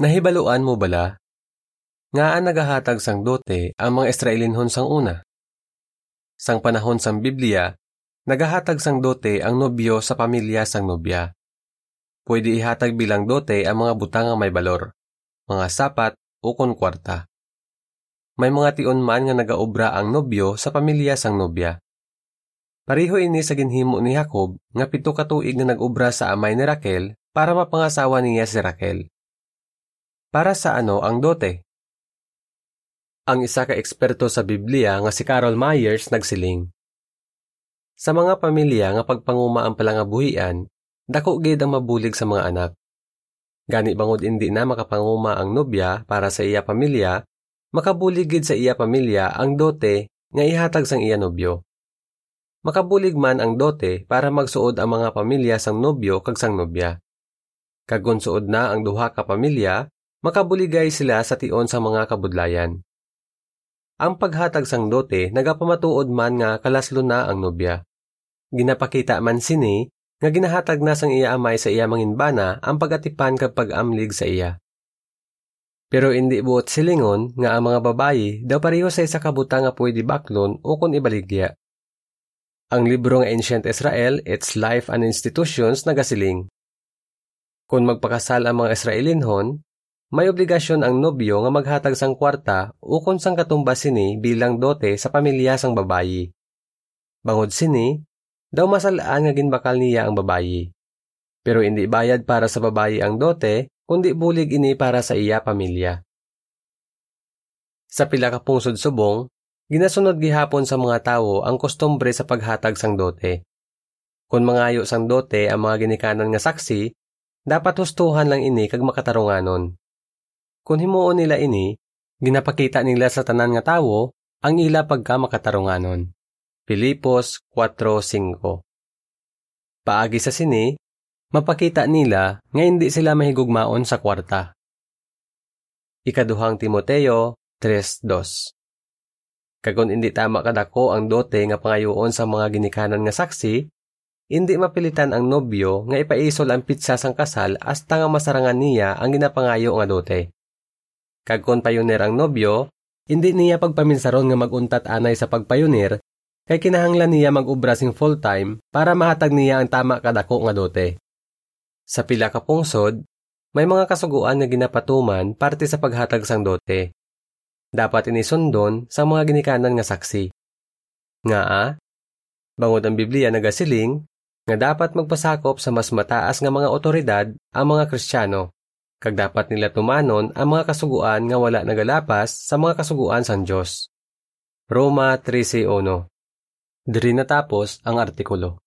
Nahibaluan mo bala? Nga ang nagahatag sang dote ang mga Israelinhon sang una. Sang panahon sang Biblia, nagahatag sang dote ang nobyo sa pamilya sang nobya. Pwede ihatag bilang dote ang mga butang may balor, mga sapat o kon kwarta. May mga tion man nga nagaobra ang nobyo sa pamilya sang nobya. Pareho ini sa ginhimo ni Jacob nga pito ka tuig nga nag-obra sa amay ni Raquel para mapangasawa niya si Raquel. Para sa ano ang dote? Ang isa ka eksperto sa Biblia nga si Carol Myers nagsiling. Sa mga pamilya nga pagpanguma ang palangabuhian, dako gid ang mabulig sa mga anak. Gani bangod indi na makapanguma ang nobya para sa iya pamilya, makabulig gid sa iya pamilya ang dote nga ihatag sang iya nobyo. Makabulig man ang dote para magsuod ang mga pamilya sang nobyo kag sang nobya. Kag suod na ang duha ka pamilya, makabuligay sila sa tion sa mga kabudlayan. Ang paghatag sang dote nagapamatuod man nga kalaslo na ang nobya. Ginapakita man sini nga ginahatag na sang iya amay sa iya manginbana ang pagatipan kapag amlig sa iya. Pero hindi buot silingon nga ang mga babayi daw pareho sa isa kabuta nga pwede baklon o kung ibaligya. Ang libro nga Ancient Israel, Its Life and Institutions nagasiling. Kung magpakasal ang mga Israelinhon, may obligasyon ang nobyo nga maghatag sang kwarta kung sang katumbas sini bilang dote sa pamilya sang babayi. Bangod sini, daw masalaan nga ginbakal niya ang babayi. Pero hindi bayad para sa babayi ang dote, kundi bulig ini para sa iya pamilya. Sa pila ka pungsod subong, ginasunod gihapon sa mga tawo ang kostumbre sa paghatag sang dote. Kung mangayo sang dote ang mga ginikanan nga saksi, dapat hustuhan lang ini kag makatarunganon. Kung himuon nila ini, ginapakita nila sa tanan nga tawo ang ila pagka makatarunganon. Pilipos 4.5 Paagi sa sini, mapakita nila nga hindi sila mahigugmaon sa kwarta. Ikaduhang Timoteo 3.2 Kagon hindi tama kadako ang dote nga pangayoon sa mga ginikanan nga saksi, hindi mapilitan ang nobyo nga ipaisol ang pitsa sang kasal hasta nga masarangan niya ang ginapangayo nga dote. Kag kon payunir ang nobyo, hindi niya pagpaminsaron nga maguntat anay sa pagpayunir, kay kinahanglan niya mag-ubra sing full-time para mahatag niya ang tama kadako nga dote. Sa pila ka pungsod, may mga kasuguan nga ginapatuman parte sa paghatag sang dote. Dapat inisundon sa mga ginikanan nga saksi. Nga a, bangod ang Biblia nagasiling, nga dapat magpasakop sa mas mataas nga mga otoridad ang mga Kristiyano kag dapat nila tumanon ang mga kasuguan nga wala nagalapas sa mga kasuguan sang Dios. Roma 13:1. Diri natapos ang artikulo.